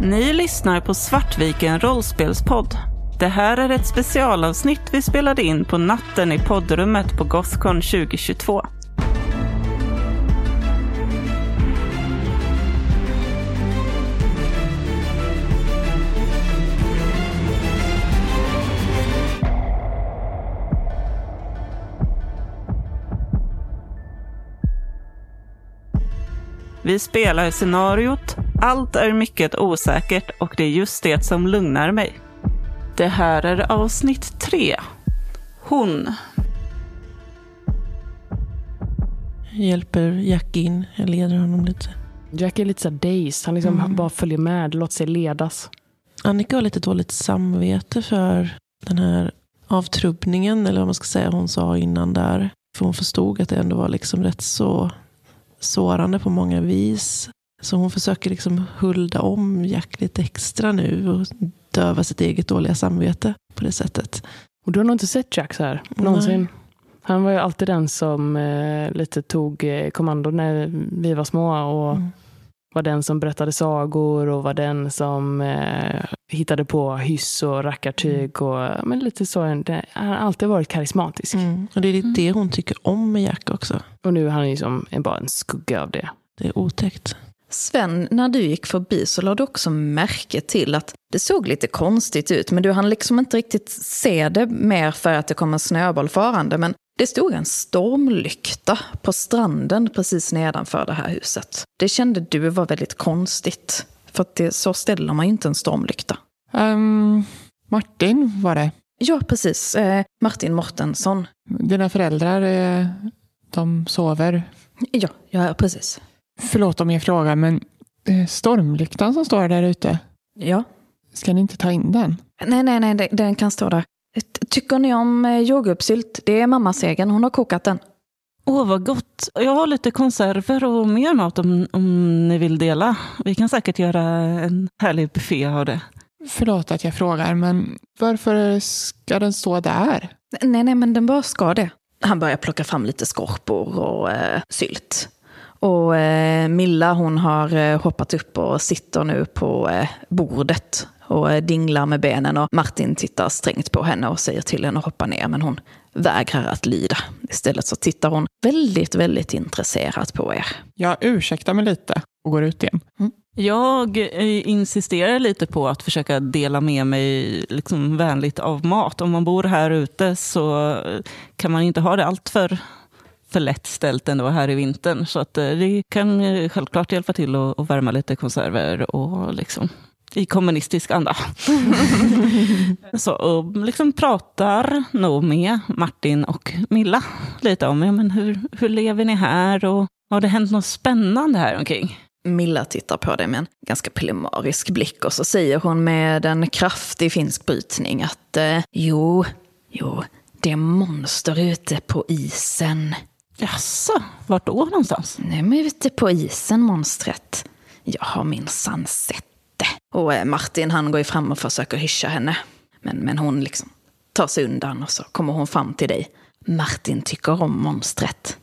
Ni lyssnar på Svartviken rollspelspodd. Det här är ett specialavsnitt vi spelade in på natten i poddrummet på Gothcon 2022. Vi spelar scenariot allt är mycket osäkert och det är just det som lugnar mig. Det här är avsnitt tre. Hon. Hjälper Jack in, jag leder honom lite. Jack är lite så dazed. Han liksom Mm. bara följer med, låter sig ledas. Annika har lite dåligt samvete för den här avtrubbningen, eller vad man ska säga hon sa innan där. För hon förstod att det ändå var liksom rätt så sårande på många vis. Så hon försöker liksom hulda om Jack lite extra nu och döva sitt eget dåliga samvete på det sättet. Och du har nog inte sett Jack så här någonsin. Han var ju alltid den som eh, lite tog eh, kommando när vi var små och Mm. var den som berättade sagor och var den som eh, hittade på hyss och rackartyg. Och, men lite så, han har alltid varit karismatisk. Mm. Och det är lite det hon tycker om med Jack också. Och nu är han ju som en, bara en skugga av det. Det är otäckt. Sven, när du gick förbi så lade du också märke till att det såg lite konstigt ut, men du hann liksom inte riktigt se det mer för att det kom en snöboll farande. Men det stod en stormlykta på stranden precis nedanför det här huset. Det kände du var väldigt konstigt, för att det, så ställer man ju inte en stormlykta. Ehm, Martin var det. Ja, precis. Eh, Martin Mortensson. Dina föräldrar, eh, de sover. Ja, ja, precis. Förlåt om jag frågar, men eh, stormlyktan som står där ute, Ja. ska ni inte ta in den? Nej, nej, nej, den- kan stå där. Tycker ni om eh, jordgubbssylt? Det är mammas egen, hon har kokat den. Åh, vad gott. Jag har lite konserver och mer mat om, om ni vill dela. Vi kan säkert göra en härlig buffé av det. Förlåt att jag frågar, men varför ska den stå där? Nej, nej, men den bara ska det. Han börjar plocka fram lite skorpor och eh, sylt. Och eh, Milla hon har eh, hoppat upp och sitter nu på eh, bordet och eh, dinglar med benen. Och Martin tittar strängt på henne och säger till henne att hoppa ner, men hon vägrar att lyda. Istället så tittar hon väldigt, väldigt intresserat på er. Jag ursäktar mig lite och går ut igen. Jag eh, insisterar lite på att försöka dela med mig liksom vänligt av mat. Om man bor här ute så kan man inte ha det allt för, lätt ställt ändå här i vintern. Så att eh, det kan eh, självklart hjälpa till att, att värma lite konserver och liksom i kommunistisk anda. så, och liksom pratar nog med Martin och Milla lite om ja, men hur, hur lever ni här och har det hänt något spännande här omkring? Milla tittar på dig med en ganska pillemarisk blick och så säger hon med en kraftig finsk brytning att eh, jo, jo, det är monster ute på isen. Jaså, vart då någonstans? Nej, men ute på isen, monstret. Jag har minsann sett det. Och eh, Martin han går ju fram och försöker hyscha henne. Men, men hon liksom tar sig undan och så kommer hon fram till dig. Martin tycker om monstret.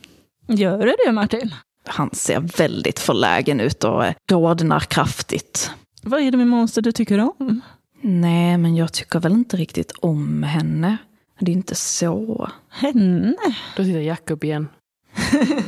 Gör det det Martin? Han ser väldigt förlägen ut och eh, rodnar kraftigt. Vad är det med monster du tycker om? Nej, men jag tycker väl inte riktigt om henne. Det är inte så. Henne? Då tittar Jack upp igen.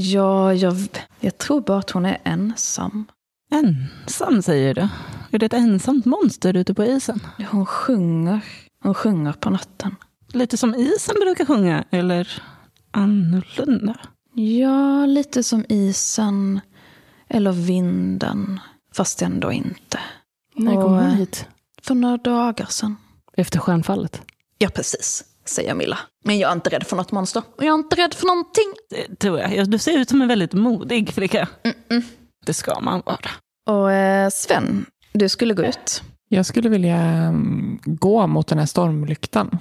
Ja, jag, jag tror bara att hon är ensam. Ensam säger du? Är det ett ensamt monster ute på isen? Hon sjunger. Hon sjunger på natten. Lite som isen brukar sjunga, eller annorlunda? Ja, lite som isen. Eller vinden. Fast ändå inte. När kom hon hit? För några dagar sedan. Efter stjärnfallet? Ja, precis. Säger Milla. Men jag är inte rädd för något monster. Och jag är inte rädd för någonting. Det tror jag. Ja, Du ser ut som en väldigt modig flicka. Det ska man vara. Och eh, Sven, du skulle gå ut. Jag skulle vilja mm, gå mot den här stormlyktan.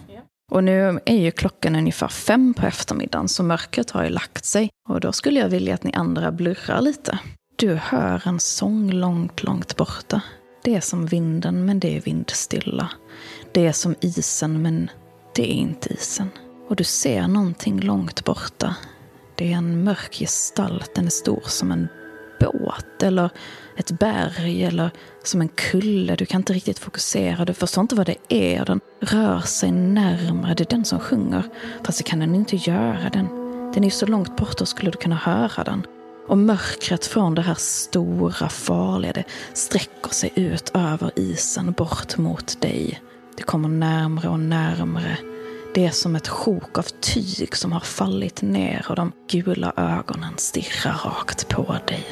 Och nu är ju klockan ungefär fem på eftermiddagen, så mörkret har ju lagt sig. Och då skulle jag vilja att ni andra blurrar lite. Du hör en sång långt, långt borta. Det är som vinden, men det är vindstilla. Det är som isen, men det är inte isen. Och du ser någonting långt borta. Det är en mörk gestalt, den är stor som en båt eller ett berg eller som en kulle. Du kan inte riktigt fokusera, du förstår inte vad det är. Den rör sig närmare, det är den som sjunger. Fast det kan den inte göra. Den, den är ju så långt borta, skulle du kunna höra den. Och mörkret från det här stora, farliga, det sträcker sig ut över isen bort mot dig. Det kommer närmre och närmre. Det är som ett sjok av tyg som har fallit ner och de gula ögonen stirrar rakt på dig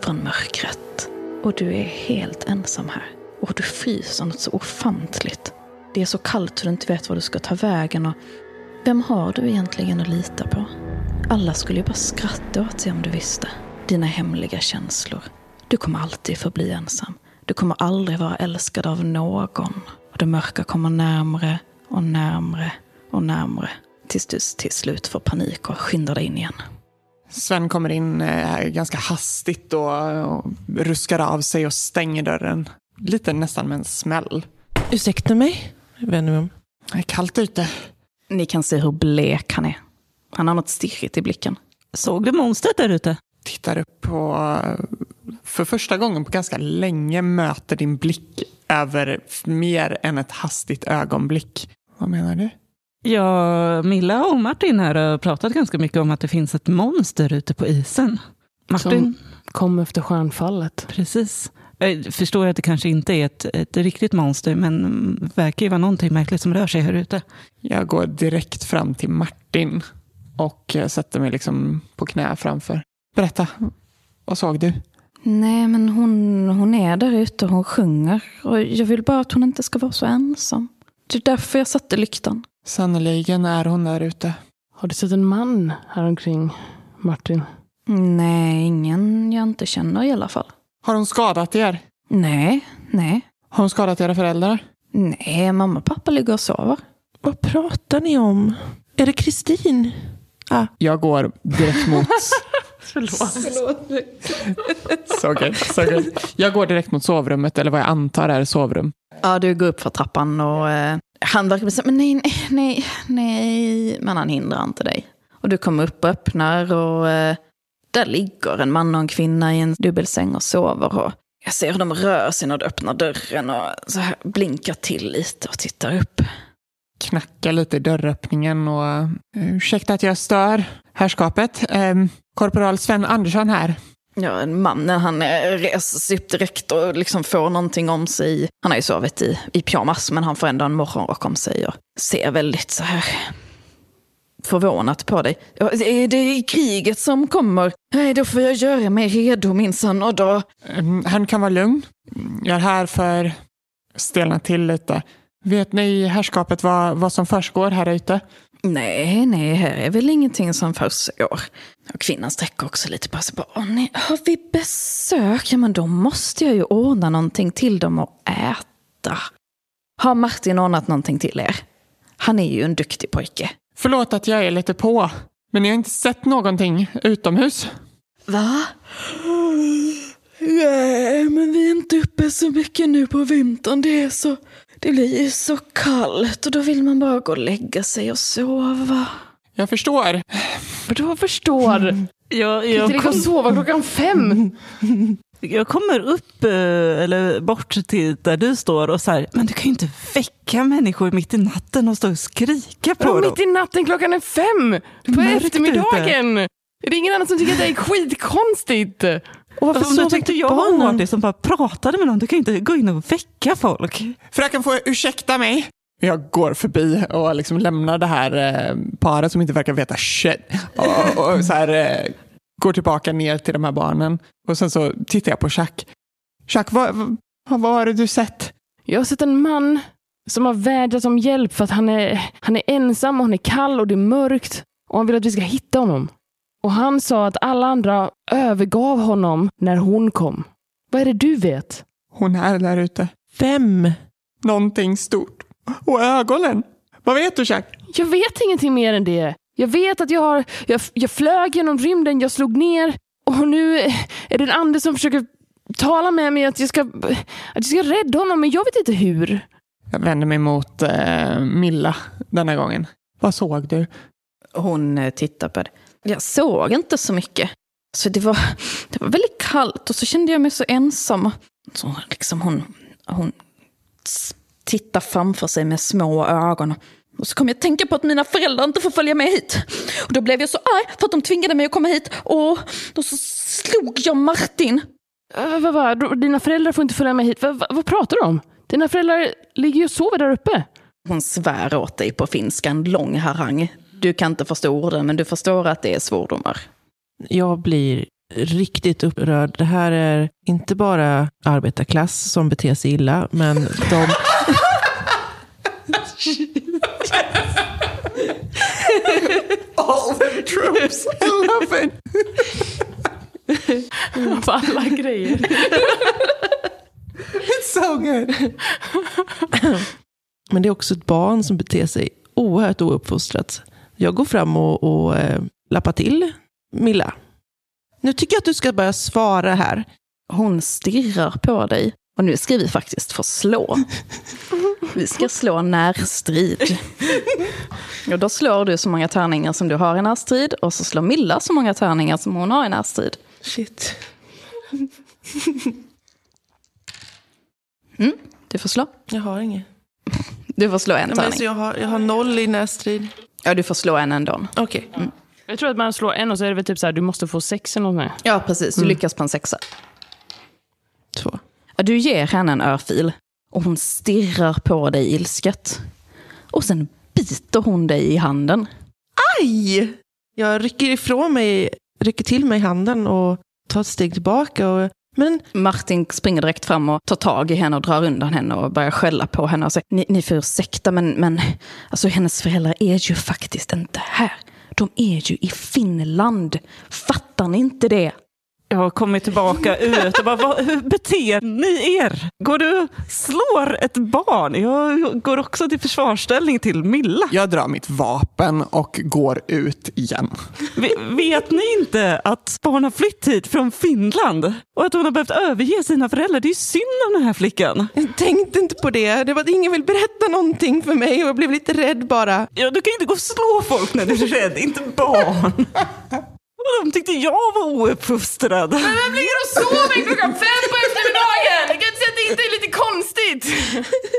från mörkret. Och du är helt ensam här. Och du fryser något så ofantligt. Det är så kallt så du inte vet var du ska ta vägen och vem har du egentligen att lita på? Alla skulle ju bara skratta åt sig om du visste. Dina hemliga känslor. Du kommer alltid förbli ensam. Du kommer aldrig vara älskad av någon. Och det mörka kommer närmre och närmre och närmre. Tills du till slut får panik och skyndar dig in igen. Sven kommer in eh, ganska hastigt och, och ruskar av sig och stänger dörren. Lite nästan med en smäll. Ursäkta mig? Vänder mig om. Det är kallt ute. Ni kan se hur blek han är. Han har något stirrigt i blicken. Såg du monstret där ute? Tittar upp och för första gången på ganska länge möter din blick över mer än ett hastigt ögonblick. Vad menar du? Ja, Milla och Martin här har pratat ganska mycket om att det finns ett monster ute på isen. Martin? Som kom efter stjärnfallet. Precis. Jag förstår att det kanske inte är ett, ett riktigt monster, men verkar ju vara någonting märkligt som rör sig här ute. Jag går direkt fram till Martin och sätter mig liksom på knä framför. Berätta, vad såg du? Nej, men hon, hon är där ute och hon sjunger. Och jag vill bara att hon inte ska vara så ensam. Det är därför jag satte lyktan. Sannoliken är hon där ute. Har du sett en man här omkring, Martin? Nej, ingen jag inte känner i alla fall. Har hon skadat er? Nej, nej. Har hon skadat era föräldrar? Nej, mamma och pappa ligger och sover. Vad pratar ni om? Är det Kristin? Ah, Jag går direkt mot... så gött, så gött. Jag går direkt mot sovrummet, eller vad jag antar är sovrum. Ja, du går upp för trappan och eh, han verkar säga, men nej, nej, nej, nej. Men han hindrar inte dig. Och du kommer upp och öppnar och eh, där ligger en man och en kvinna i en dubbelsäng och sover. Och jag ser hur de rör sig när du öppnar dörren och så här blinkar till lite och tittar upp. Knackar lite i dörröppningen och... Uh, ursäkta att jag stör herrskapet. Um, korporal Sven Andersson här. Ja, mannen han eh, reser sig upp direkt och liksom får någonting om sig. Han har ju sovit i, i pyjamas men han får ändå en morgonrock om sig och ser väldigt så här förvånat på dig. Ja, det, är, det är kriget som kommer. Nej, då får jag göra mig redo minsann och då... Um, han kan vara lugn. Jag är här för... Stelna till lite. Vet ni i herrskapet vad, vad som försiggår här ute? Nej, nej, här är väl ingenting som försiggår. Och kvinnan sträcker också lite på sig. Bara, nej, har vi besök? Ja, men då måste jag ju ordna någonting till dem att äta. Har Martin ordnat någonting till er? Han är ju en duktig pojke. Förlåt att jag är lite på, men ni har inte sett någonting utomhus? Va? Nej, men vi är inte uppe så mycket nu på vintern. Det är så... Det blir ju så kallt och då vill man bara gå och lägga sig och sova. Jag förstår. Vadå förstår? Jag, Kan inte jag, ligga och kom, sova klockan fem? jag kommer upp, eh, eller bort till där du står och så här, men du kan ju inte väcka människor mitt i natten och stå och skrika på dem. mitt i natten? Klockan är fem! På eftermiddagen! Är det ingen annan som tycker att det är skitkonstigt? Och varför Alltså, sover tyckte inte jag var barnen? artig som bara pratade med någon, du kan ju inte gå in och väcka folk. Fröken får ursäkta mig. Jag går förbi och liksom lämnar det här eh, paret som inte verkar veta shit. Och, och så här, eh, går tillbaka ner till de här barnen. Och sen så tittar jag på Jack. Jack, vad, vad, vad har du sett? Jag har sett en man som har vädjat om hjälp för att han är, han är ensam och han är kall och det är mörkt. Och han vill att vi ska hitta honom. Och han sa att alla andra övergav honom när hon kom. Vad är det du vet? Hon är där ute. Vem? Någonting stort. Och ögonen. Vad vet du Jack? Jag vet ingenting mer än det. Jag vet att jag har, jag, jag flög genom rymden, jag slog ner och nu är det en ande som försöker tala med mig att jag ska, att jag ska rädda honom, men jag vet inte hur. Jag vänder mig mot eh, Milla denna gången. Vad såg du? Hon eh, tittar på det. Jag såg inte så mycket. Så det var, det var väldigt kallt och så kände jag mig så ensam. Så liksom hon, hon tittar framför sig med små ögon. Och så kom jag att tänka på att mina föräldrar inte får följa med hit. Och då blev jag så arg för att de tvingade mig att komma hit. Och då så slog jag Martin. Äh, vad, vad, dina föräldrar får inte följa med hit. Vad, vad, vad pratar du om? Dina föräldrar ligger ju och sover där uppe. Hon svär åt dig på finska, en lång harang. Du kan inte förstå orden, men du förstår att det är svordomar. Jag blir riktigt upprörd. Det här är inte bara arbetarklass som beter sig illa, men de... All them tropes, I love it. På alla grejer. It's so good. Men det är också ett barn som beter sig oerhört ouppfostrat. Jag går fram och, och eh, lappar till Milla. Nu tycker jag att du ska börja svara här. Hon stirrar på dig. Och nu ska vi faktiskt få slå. Vi ska slå närstrid. Och då slår du så många tärningar som du har i närstrid. Och så slår Milla så många tärningar som hon har i närstrid. Shit. Du får slå. Jag har inget. Du får slå en Nej, men tärning. jag, har, jag har noll i närstrid. Ja, du får slå en ändå. Okej. Jag tror att man slår en och så är det väl typ så här, du måste få sex eller något sånt. Ja, precis. Du lyckas på en sexa. Två. Ja, Du ger henne en örfil. Och hon stirrar på dig ilsket. Och sen biter hon dig i handen. Aj! Jag rycker ifrån mig, rycker till mig handen och tar ett steg tillbaka. Och, men Martin springer direkt fram och tar tag i henne och drar undan henne och börjar skälla på henne. Och säger, ni, ni får ursäkta, men, men alltså, hennes föräldrar är ju faktiskt inte här. De är ju i Finland. Fattar ni inte det? Jag har kommit tillbaka ut och bara, vad, hur beter ni er? Går du och slår ett barn? Jag går också till försvarsställning till Milla. Jag drar mitt vapen och går ut igen. Vet ni inte att barn har flytt hit från Finland? Och att hon har behövt överge sina föräldrar? Det är ju synd om den här flickan. jag tänkte inte på det. Det var att ingen vill berätta någonting för mig och jag blev lite rädd bara. Ja, du kan inte gå och slå folk när du är rädd, inte barn. Och de tyckte jag var ouppfostrad. Vem ligger och sover klockan fem på eftermiddagen? Jag kan inte säga att det inte är lite konstigt.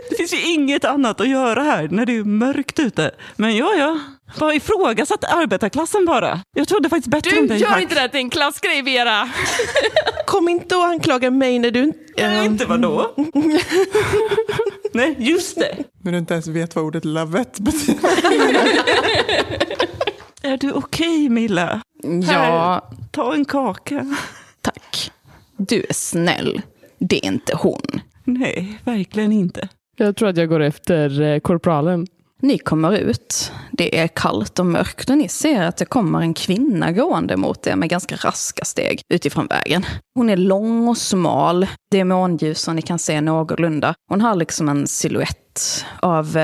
Det finns ju inget annat att göra här när det är mörkt ute. Men ja, ja. Bara ifrågasatt arbetarklassen bara. Jag trodde faktiskt bättre om Du dig. gör Max. inte det här till en klassgrej, Vera. Kom inte och anklaga mig när du inte... Nej, inte vadå? Nej, just det. När du inte ens vet vad ordet lovet betyder. Är du okej Milla? Ja, Ta en kaka. tack. Du är snäll. Det är inte hon. Nej, verkligen inte. Jag tror att jag går efter eh, korpralen. Ni kommer ut. Det är kallt och mörkt och ni ser att det kommer en kvinna gående mot er med ganska raska steg utifrån vägen. Hon är lång och smal. Det är månljus som ni kan se någorlunda. Hon har liksom en siluett av...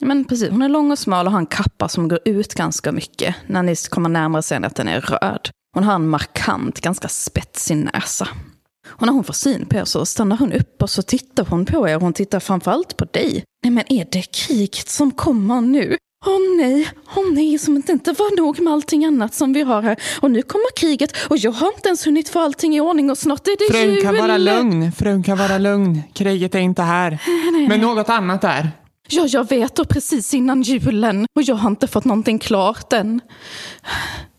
Men precis, hon är lång och smal och har en kappa som går ut ganska mycket. När ni kommer närmare ser ni att den är röd. Hon har en markant, ganska spetsig näsa. Och när hon får syn på er så stannar hon upp och så tittar hon på er. Hon tittar framförallt på dig. Nej men är det kriget som kommer nu? Åh nej, åh nej, som det inte var nog med allting annat som vi har här. Och nu kommer kriget och jag har inte ens hunnit få allting i ordning och snart är det Frun jul. kan vara lugn, frun kan vara lugn. Kriget är inte här. Men något annat är. Ja, jag vet och precis innan julen och jag har inte fått någonting klart än.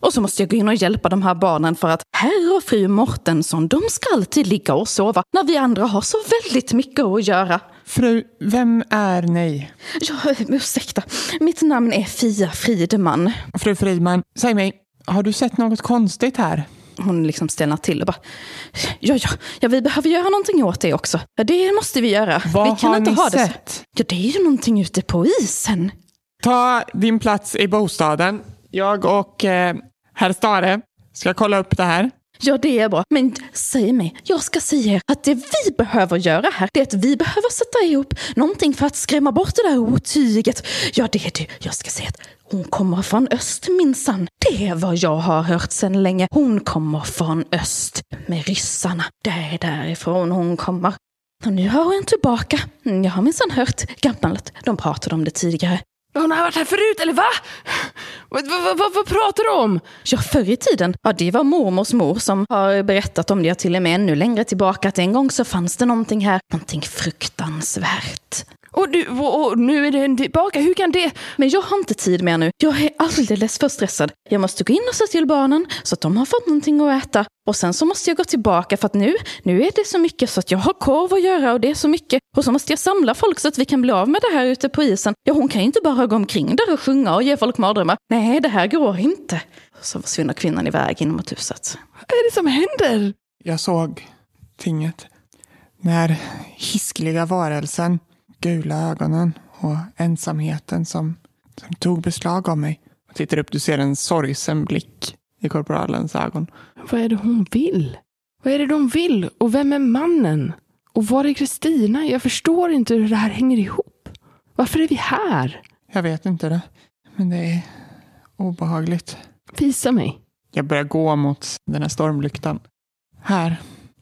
Och så måste jag gå in och hjälpa de här barnen för att herr och fru Mortensson, de ska alltid ligga och sova när vi andra har så väldigt mycket att göra. Fru, vem är ni? Ja, ursäkta. Mitt namn är Fia Frideman. Fru Fridman, säg mig, har du sett något konstigt här? Hon liksom stelnar till och bara, ja, ja, ja, vi behöver göra någonting åt det också. Ja, det måste vi göra. Vad vi kan har inte ni ha det sett? Ja, det är ju någonting ute på isen. Ta din plats i bostaden. Jag och eh, herr Stare ska kolla upp det här. Ja, det är bra. Men säg mig, jag ska säga er att det vi behöver göra här, det är att vi behöver sätta ihop någonting för att skrämma bort det där otyget. Ja, det är det. Jag ska säga att hon kommer från öst minsann. Det är vad jag har hört sedan länge. Hon kommer från öst med ryssarna. Det är därifrån hon kommer. Och nu har hon tillbaka. Mm, Jag har minsann hört gammalt. De pratade om det tidigare. Hon har varit här förut, eller va? Vad, vad, vad, vad pratar du om? Ja, förr i tiden, ja det var mormors mor som har berättat om det, ja, till och med ännu längre tillbaka, att en gång så fanns det någonting här, någonting fruktansvärt. Och, du, och, nu är den tillbaka, hur kan det? Men jag har inte tid mer nu. Jag är alldeles för stressad. Jag måste gå in och se till barnen så att de har fått någonting att äta. Och sen så måste jag gå tillbaka för att nu, nu är det så mycket så att jag har korv att göra och det är så mycket. Och så måste jag samla folk så att vi kan bli av med det här ute på isen. Ja, hon kan ju inte bara gå omkring där och sjunga och ge folk mardrömmar. Nej, det här går inte. Så försvinner kvinnan iväg in mot huset. Vad är det som händer? Jag såg tinget. När hiskliga varelsen, gula ögonen och ensamheten som, som tog beslag av mig. Jag tittar upp, du ser en sorgsen blick i korporalens ögon. Vad är det hon vill? Vad är det de vill? Och vem är mannen? Och var är Kristina? Jag förstår inte hur det här hänger ihop. Varför är vi här? Jag vet inte det, men det är obehagligt. Visa mig. Jag börjar gå mot den här stormlyktan. Här.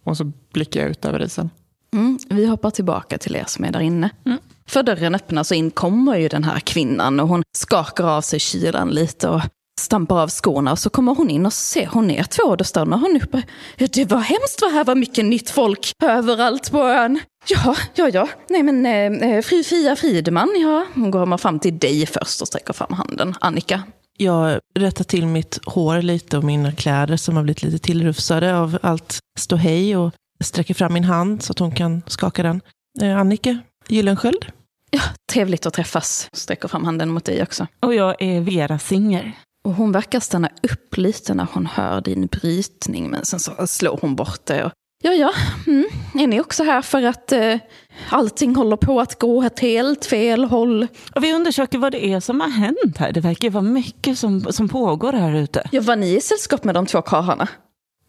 Och så blickar jag ut över isen. Mm, vi hoppar tillbaka till er som är där inne. Mm. För dörren öppnas och in kommer ju den här kvinnan och hon skakar av sig kylan lite och stampar av skorna och så kommer hon in och ser hon er två och då stannar hon upp. Ja, det var hemskt vad här var mycket nytt folk överallt på ön. Ja, ja, ja. Nej men eh, fru Fia Fridman, ja. Hon går fram till dig först och sträcker fram handen. Annika. Jag rättar till mitt hår lite och mina kläder som har blivit lite tillrufsade av allt ståhej och sträcker fram min hand så att hon kan skaka den. Eh, Annika Gyllensköld. Ja, trevligt att träffas. Sträcker fram handen mot dig också. Och jag är Vera Singer. Och hon verkar stanna upp lite när hon hör din brytning, men sen så slår hon bort det. Och, ja, ja, mm. är ni också här för att eh, allting håller på att gå åt helt fel håll? Och vi undersöker vad det är som har hänt här. Det verkar vara mycket som, som pågår här ute. Ja, var ni i sällskap med de två karlarna?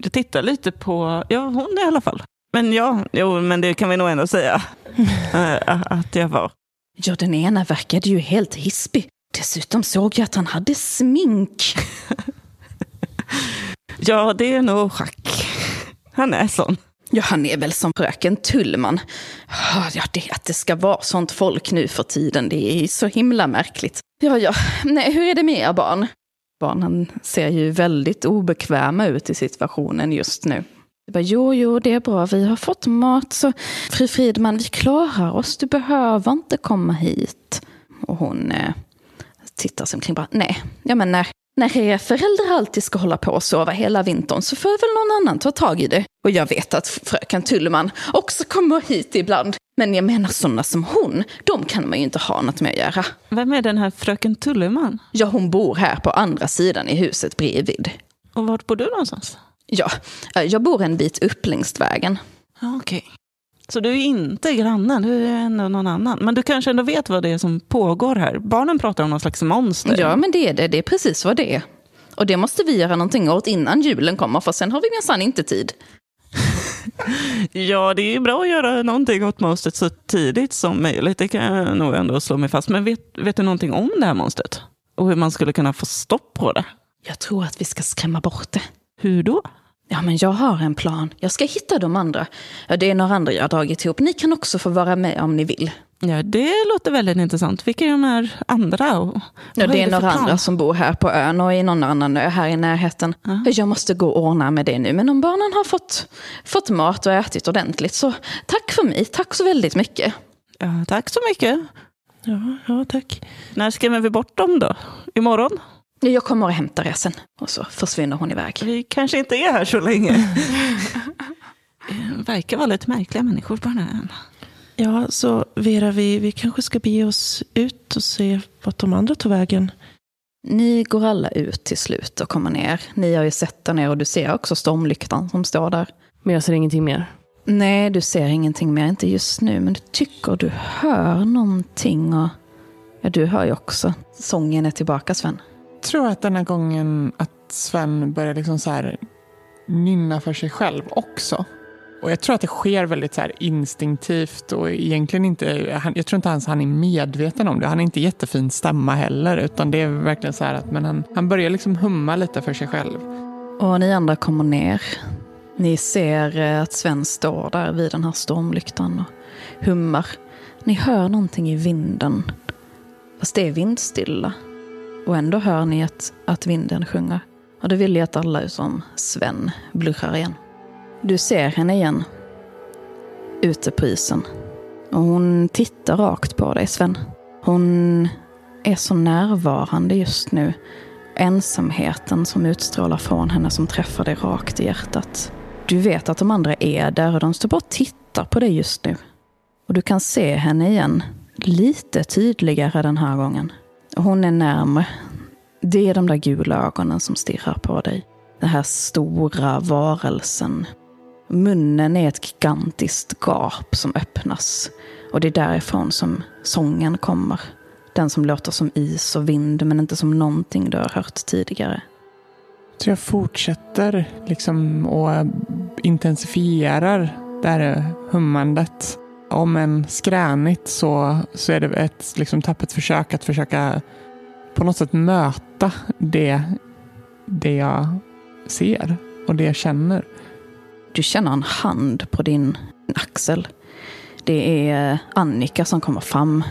Jag tittar lite på, ja hon i alla fall. Men ja, jo, men det kan vi nog ändå säga eh, att jag var. Ja, den ena verkade ju helt hispig. Dessutom såg jag att han hade smink. Ja, det är nog schack. Han är sån. Ja, han är väl som fröken Tullman. Ja, det, att det ska vara sånt folk nu för tiden, det är så himla märkligt. Ja, ja, nej, hur är det med er barn? Barnen ser ju väldigt obekväma ut i situationen just nu. Jag bara, jo, jo, det är bra, vi har fått mat, så fru Fridman, vi klarar oss, du behöver inte komma hit. Och hon eh, tittar sig omkring bara, nej, ja men nej, när era föräldrar alltid ska hålla på och sova hela vintern så får väl någon annan ta tag i det. Och jag vet att fröken Tullman också kommer hit ibland. Men jag menar sådana som hon, de kan man ju inte ha något med att göra. Vem är den här fröken Tulleman? Ja, hon bor här på andra sidan i huset bredvid. Och vart bor du någonstans? Ja, eh, jag bor en bit upp längs vägen. Ja, Okej. Så du är inte grannen, du är ändå någon annan. Men du kanske ändå vet vad det är som pågår här. Barnen pratar om någon slags monster. Ja, men det är det. Det är precis vad det är. Och det måste vi göra någonting åt innan julen kommer, för sen har vi minsann inte tid. Ja, det är bra att göra någonting åt monstret så tidigt som möjligt. Det kan jag nog ändå slå mig fast. Men vet, vet du någonting om det här monstret? Och hur man skulle kunna få stopp på det? Jag tror att vi ska skrämma bort det. Hur då? Ja, men jag har en plan. Jag ska hitta de andra. Ja, det är några andra jag har dragit ihop. Ni kan också få vara med om ni vill. Ja, det låter väldigt intressant. Vilka är de här andra? Och, Ja, det är för några andra som bor här på ön och i någon annan ö här i närheten. Jag måste gå och ordna med det nu. Men om barnen har fått, fått mat och ätit ordentligt så tack för mig. Tack så väldigt mycket. Ja, tack så mycket. Ja, ja, tack. När skrämmer vi bort dem då? Imorgon? Jag kommer och hämtar er sen. Och så försvinner hon iväg. Vi kanske inte är här så länge. Det verkar vara lite märkliga människor på den här ön. Ja, så Vera, vi, vi kanske ska bege oss ut och se vart de andra tog vägen. Ni går alla ut till slut och kommer ner. Ni har ju sett där ner och du ser också stormlyktan som står där. Men jag ser ingenting mer. Nej, du ser ingenting mer, inte just nu, men du tycker du hör någonting. Och... Ja, du hör ju också. Sången är tillbaka, Sven. Jag tror att den här gången att Sven börjar liksom så här nynna för sig själv också. Och jag tror att det sker väldigt så här instinktivt och egentligen inte, jag tror inte ens han är medveten om det. Han har inte jättefin stämma heller, utan det är verkligen så här att men han, han börjar liksom humma lite för sig själv. Och ni andra kommer ner. Ni ser eh, att Sven står där vid den här stormlyktan och hummar. Ni hör någonting i vinden. Fast det är vindstilla. Och ändå hör ni att, att vinden sjunger. Och det vill jag att alla utom Sven blushar igen. Du ser henne igen. Ute på isen. Och hon tittar rakt på dig, Sven. Hon är så närvarande just nu. Ensamheten som utstrålar från henne som träffar dig rakt i hjärtat. Du vet att de andra är där och de står bara och tittar på dig just nu. Och du kan se henne igen, lite tydligare den här gången. Hon är närmare. Det är de där gula ögonen som stirrar på dig. Den här stora varelsen. Munnen är ett gigantiskt gap som öppnas. Och det är därifrån som sången kommer. Den som låter som is och vind men inte som någonting du har hört tidigare. Så jag fortsätter liksom och intensifierar det här hummandet. Om en skränigt så, så är det ett liksom tappert försök att försöka på något sätt möta det, det jag ser och det jag känner. Du känner en hand på din axel. Det är Annika som kommer fram.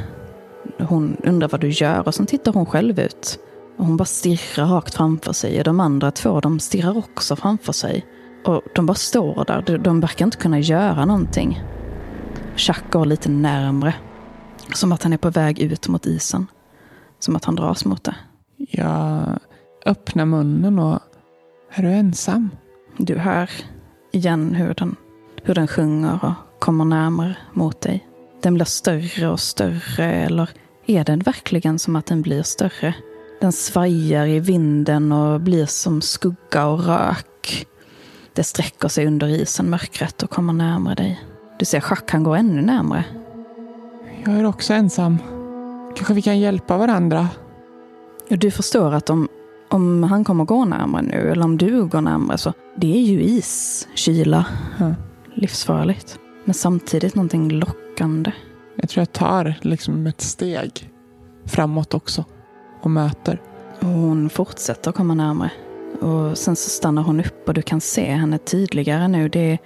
Hon undrar vad du gör och sen tittar hon själv ut. Och hon bara stirrar rakt framför sig. Och de andra två de stirrar också framför sig. Och de bara står där. De, de verkar inte kunna göra någonting. Chuck går lite närmre. Som att han är på väg ut mot isen. Som att han dras mot det. Jag öppnar munnen och är du ensam? Du hör igen hur den, hur den sjunger och kommer närmare mot dig. Den blir större och större, eller är den verkligen som att den blir större? Den svajar i vinden och blir som skugga och rök. Det sträcker sig under isen, mörkret, och kommer närmare dig. Du ser Jacques, han går ännu närmare. Jag är också ensam. Kanske vi kan hjälpa varandra? Och du förstår att om, om han kommer gå närmare nu, eller om du går närmare, så det är ju is, kyla. Ja. Livsfarligt. Men samtidigt någonting lockande. Jag tror jag tar liksom ett steg framåt också och möter. Och hon fortsätter komma närmare. Och sen så stannar hon upp och du kan se henne tydligare nu. Det,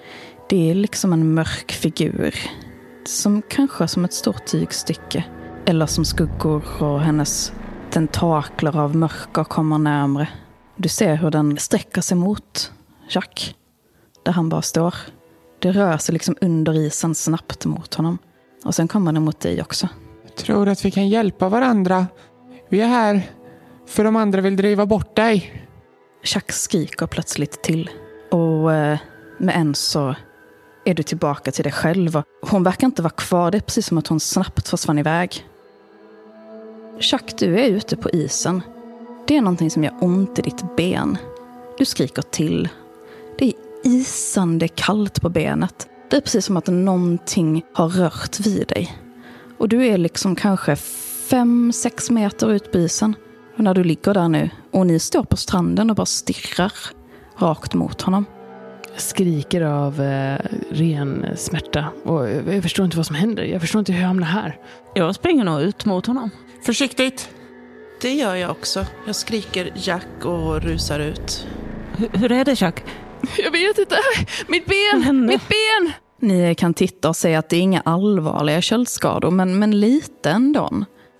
det är liksom en mörk figur. Som kanske som ett stort tygstycke. Eller som skuggor och hennes tentakler av mörker kommer närmre. Du ser hur den sträcker sig mot Jack. Där han bara står. Det rör sig liksom under isen snabbt mot honom. Och sen kommer den mot dig också. Jag tror att vi kan hjälpa varandra. Vi är här för de andra vill driva bort dig. Chuck skriker plötsligt till. Och eh, med en så är du tillbaka till dig själv. Och hon verkar inte vara kvar. Det är precis som att hon snabbt försvann iväg. Chuck, du är ute på isen. Det är någonting som gör ont i ditt ben. Du skriker till. Det är isande kallt på benet. Det är precis som att någonting har rört vid dig. Och du är liksom kanske fem, sex meter ut på isen. Och när du ligger där nu och ni står på stranden och bara stirrar rakt mot honom. Skriker av eh, ren smärta. Och jag förstår inte vad som händer. Jag förstår inte hur jag hamnar här. Jag springer nog ut mot honom. Försiktigt! Det gör jag också. Jag skriker Jack och rusar ut. Hur, hur är det Chuck? Jag vet inte. Mitt ben! Mitt ben! Ni kan titta och se att det är inga allvarliga köldskador, men, men lite ändå.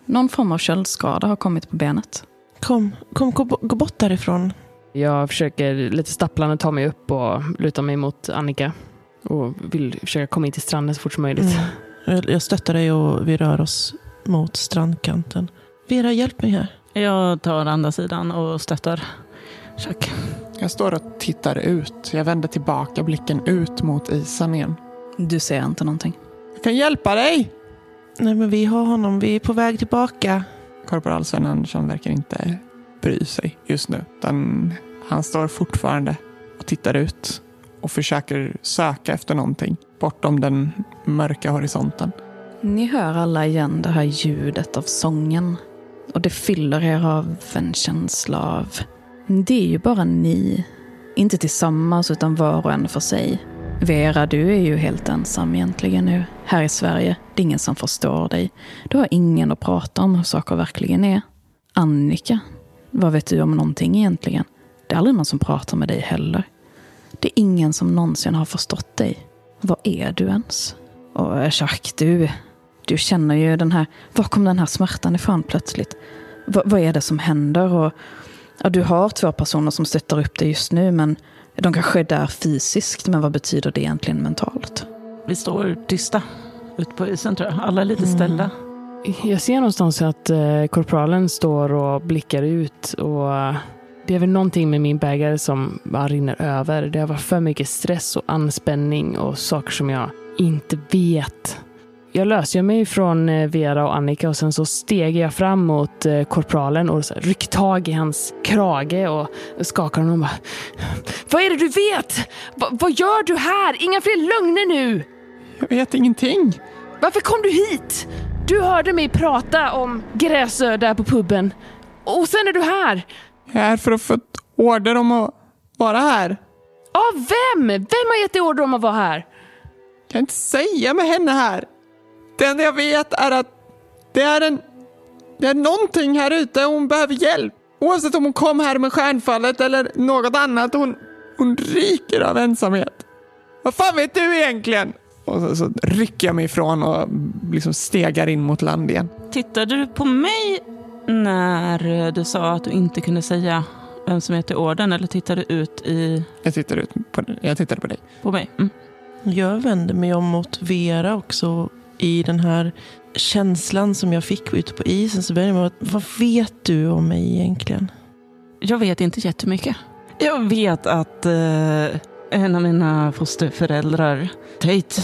Någon form av köldskada har kommit på benet. Kom, kom gå, gå bort därifrån. Jag försöker lite stapplande ta mig upp och luta mig mot Annika. Och vill försöka komma in till stranden så fort som möjligt. Mm. Jag, stöttar dig och vi rör oss mot strandkanten. Vera, hjälp mig här. Jag tar andra sidan och stöttar Chuck. Jag står och tittar ut. Jag vänder tillbaka blicken ut mot isen igen. Du ser inte någonting. Jag kan hjälpa dig! Nej, men vi har honom. Vi är på väg tillbaka. Korporal Sven Andersson verkar inte bry sig just nu. Utan han står fortfarande och tittar ut och försöker söka efter någonting bortom den mörka horisonten. Ni hör alla igen det här ljudet av sången. Och det fyller er av en känsla av... Det är ju bara ni. Inte tillsammans utan var och en för sig. Vera, du är ju helt ensam egentligen nu. Här i Sverige. Det är ingen som förstår dig. Du har ingen att prata om hur saker verkligen är. Annika, vad vet du om någonting egentligen? Det är aldrig någon som pratar med dig heller. Det är ingen som någonsin har förstått dig. Vad är du ens? Och Jacques, du, Du känner ju den här, var kom den här smärtan ifrån plötsligt? Va, vad är det som händer? Och, ja, du har två personer som stöttar upp dig just nu, men de kanske är där fysiskt, men vad betyder det egentligen mentalt? Vi står tysta ute på isen tror jag. Alla är lite ställda. Jag ser någonstans att eh, korpralen står och blickar ut. och Det är väl någonting med min bägare som bara rinner över. Det har varit för mycket stress och anspänning och saker som jag inte vet. Jag löser mig från eh, Vera och Annika och sen så steg jag fram mot eh, korpralen och så här ryck tag i hans krage och skakar honom och bara Vad är det du vet? Va- vad gör du här? Inga fler lögner nu! Jag vet ingenting. Varför kom du hit? Du hörde mig prata om Gräsö där på puben. Och sen är du här. Jag är här för att få ett order om att vara här. Av vem? Vem har gett dig order om att vara här? Jag kan inte säga med henne här. Det enda jag vet är att det är en... Det är någonting här ute och hon behöver hjälp. Oavsett om hon kom här med stjärnfallet eller något annat. Hon, hon ryker av ensamhet. Vad fan vet du egentligen? Och så, så rycker jag mig ifrån och liksom stegar in mot land igen. Tittade du på mig när du sa att du inte kunde säga vem som heter orden eller tittade du ut i, Jag tittar ut på, jag tittade på dig. på mig? Mm. Jag vänder mig om mot Vera också i den här känslan som jag fick ute på isen. Så börjar jag med att, vad vet du om mig egentligen? Jag vet inte jättemycket. Jag vet att eh, en av mina fosterföräldrar, Tate,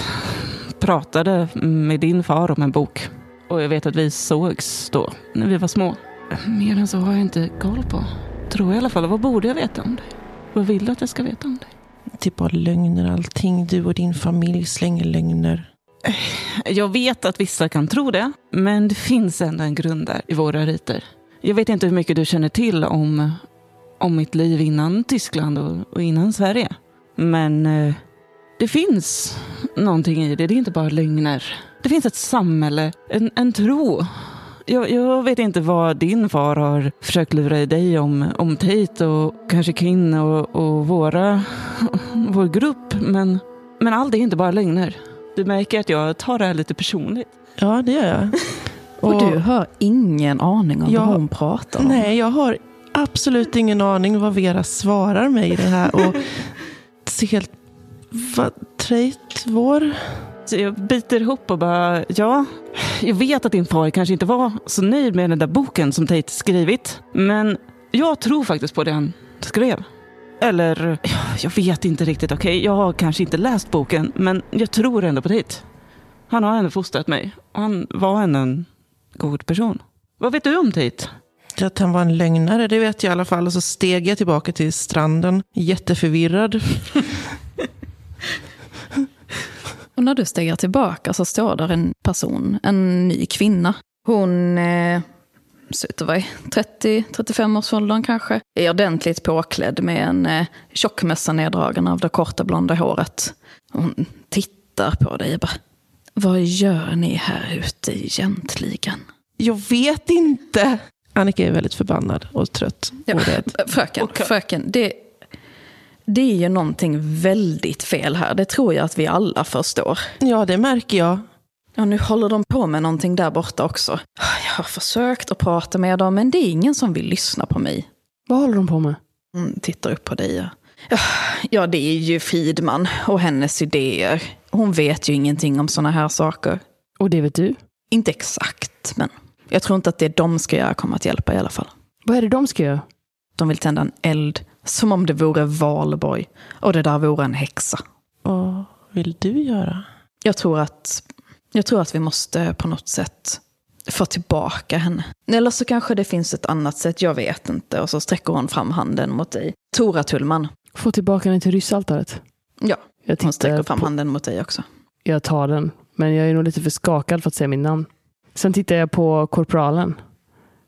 pratade med din far om en bok. Och jag vet att vi sågs då, när vi var små. Mer än så har jag inte koll på. Tror jag i alla fall. Vad borde jag veta om dig? Vad vill du att jag ska veta om dig? Typ bara lögner allting. Du och din familj slänger lögner. Jag vet att vissa kan tro det, men det finns ändå en grund där i våra riter. Jag vet inte hur mycket du känner till om, om mitt liv innan Tyskland och, och innan Sverige. Men eh, det finns någonting i det. Det är inte bara lögner. Det finns ett samhälle, en, en tro. Jag, jag vet inte vad din far har försökt lura i dig om, om Tate och kanske Kin och, och våra, vår grupp. Men, men allt är inte bara lögner. Du märker att jag tar det här lite personligt. Ja, det gör jag. Och, du har ingen aning om Ja. vad hon pratar om. Nej, jag har absolut ingen aning vad Vera svarar mig i det här. Och ser helt... Vad? Trejt vår? Så jag biter ihop och bara, ja, jag vet att din far kanske inte var så nöjd med den där boken som Tate skrivit. Men jag tror faktiskt på det han skrev. Eller, jag vet inte riktigt, okej, jag har kanske inte läst boken, men jag tror ändå på Tate. Han har ändå fostrat mig och han var ändå en god person. Vad vet du om Tate? Att han var en lögnare, det vet jag i alla fall. Och så steg jag tillbaka till stranden, jätteförvirrad. Och när du stegar tillbaka så står där en person, en ny kvinna. Hon eh, ser ut att vara i 30-35-årsåldern kanske. Är ordentligt påklädd med en eh, tjockmössa neddragen av det korta blonda håret. Hon tittar på dig och bara, vad gör ni här ute egentligen? Jag vet inte. Annika är väldigt förbannad och trött. Ja, Och rädd. fröken, fröken, det, det är ju någonting väldigt fel här. Det tror jag att vi alla förstår. ja, det märker jag. Ja, nu håller de på med någonting där borta också. Jag har försökt att prata med dem, men det är ingen som vill lyssna på mig. Vad håller de på med? Hon tittar upp på dig. Ja, ja det är ju Fridman och hennes idéer. Hon vet ju ingenting om såna här saker. Och det vet du? Inte exakt, men jag tror inte att det de ska göra kommer att hjälpa i alla fall. Vad är det de ska göra? De vill tända en eld, som om det vore valborg. Och det där vore en häxa. Vad vill du göra? Jag tror att, jag tror att vi måste på något sätt få tillbaka henne. Eller så kanske det finns ett annat sätt, jag vet inte. Och så sträcker hon fram handen mot dig. Tora Tullman. Få tillbaka den till ryssaltaret? Ja, Jag hon sträcker fram på, handen mot dig också. Jag tar den, men jag är nog lite för skakad för att säga mitt namn. Sen tittar jag på korpralen.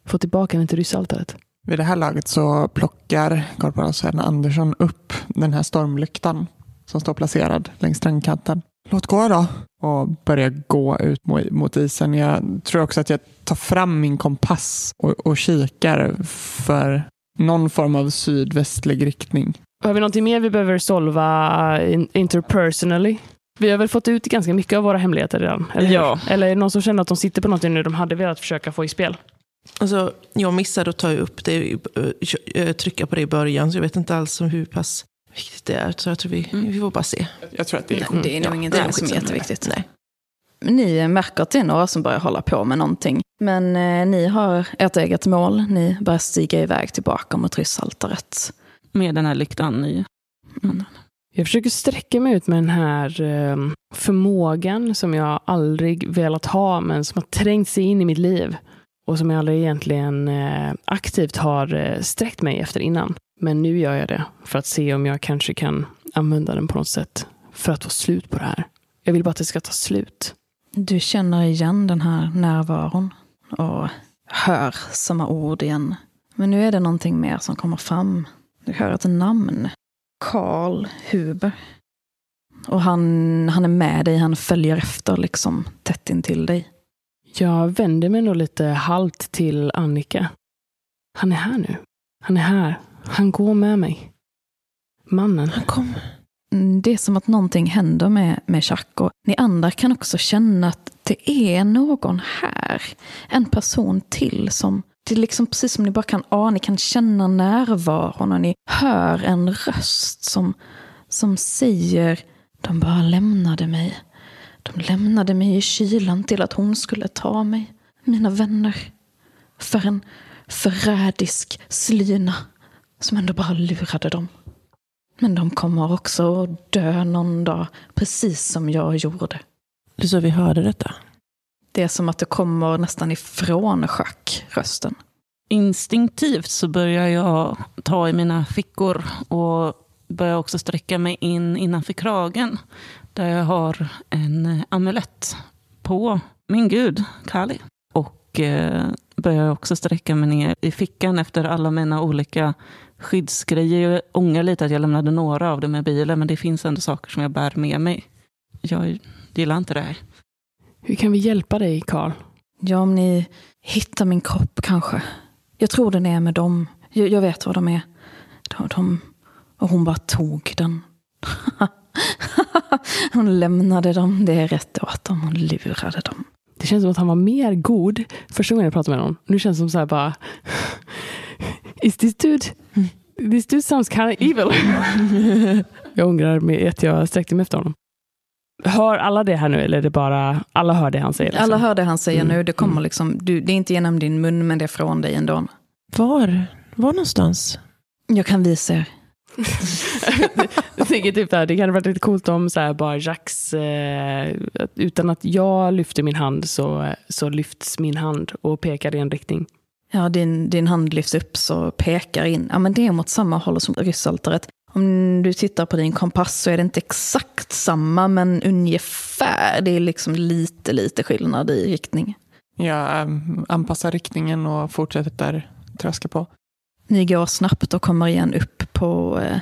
Få tillbaka den till ryssaltaret. Vid det här laget så plockar korporal Sven Andersson upp den här stormlyktan som står placerad längs strandkanten. Låt gå då! Och börjar gå ut mo- mot isen. Jag tror också att jag tar fram min kompass och, och kikar för någon form av sydvästlig riktning. Har vi någonting mer vi behöver solva in- interpersonally? Vi har väl fått ut ganska mycket av våra hemligheter redan? Eller? Ja. eller är det någon som känner att de sitter på någonting nu de hade velat försöka få i spel? Alltså, jag missade att ta upp det, eh, trycka på det i början, så jag vet inte alls om hur pass viktigt det är. Så jag tror vi, vi får bara se. Jag tror att det är Nej, det är nog ingenting Nej, som är jätteviktigt. Nej. Ni märker att det är några som börjar hålla på med någonting. Men eh, ni har ert eget mål. Ni börjar stiga iväg tillbaka mot ryssaltaret. Med den här lyktan i handen. Jag försöker sträcka mig ut med den här eh, förmågan som jag aldrig velat ha, men som har trängt sig in i mitt liv. Och som jag aldrig egentligen eh, aktivt har eh, sträckt mig efter innan. Men nu gör jag det för att se om jag kanske kan använda den på något sätt för att få slut på det här. Jag vill bara att det ska ta slut. Du känner igen den här närvaron och hör samma ord igen. Men nu är det någonting mer som kommer fram. Du hör ett namn. Karl Huber. Och han, han är med dig, han följer efter liksom tätt intill dig. Jag vänder mig nog lite halt till Annika. Han är här nu. Han är här. Han går med mig. Mannen. Han kom. Mm, Det är som att någonting händer med, med Jack och ni andra kan också känna att det är någon här. En person till som, det är liksom precis som ni bara kan ana, ni kan känna närvaron och ni hör en röst som, som säger de bara lämnade mig. De lämnade mig i kylan till att hon skulle ta mig, mina vänner. För en förrädisk slyna som ändå bara lurade dem. Men de kommer också att dö någon dag, precis som jag gjorde. Du sa vi hörde detta. Det är som att det kommer nästan ifrån schack, rösten. Instinktivt så börjar jag ta i mina fickor och börjar också sträcka mig in innanför kragen. Där jag har en eh, amulett på min gud, Kali. Och eh, börjar också sträcka mig ner i fickan efter alla mina olika skyddsgrejer. Jag ångrar lite att jag lämnade några av dem med bilen, men det finns ändå saker som jag bär med mig. Jag gillar inte det här. Hur kan vi hjälpa dig, Karl? Ja, om ni hittar min kropp kanske. Jag tror den är med dem. Jag, jag vet vad de är. De, de, och hon bara tog den. hon lämnade dem. Det är rätt åt dem. Hon lurade dem. Det känns som att han var mer god första gången jag pratade med honom. Nu känns det som så här bara... Is this dude... This dude sounds kind of evil. jag ångrar mig att jag sträckte mig efter honom. Hör alla det här nu eller är det bara... Alla hör det han säger? Liksom? Alla hör det han säger Mm. nu. Det kommer Mm. liksom, du, det är inte genom din mun, men det är från dig ändå. Var? Var någonstans? Jag kan visa er. jag tänker typ där, det hade varit lite coolt om så här bara Jacks, eh, utan att jag lyfter min hand så, så lyfts min hand och pekar i en riktning. Ja, din, din hand lyfts upp så pekar in. Ja, men det är mot samma håll som ryssaltaret. Om du tittar på din kompass så är det inte exakt samma, men ungefär. Det är liksom lite, lite skillnad i riktning. Jag ähm, anpassar riktningen och fortsätter tröska på. Ni går snabbt och kommer igen upp på eh,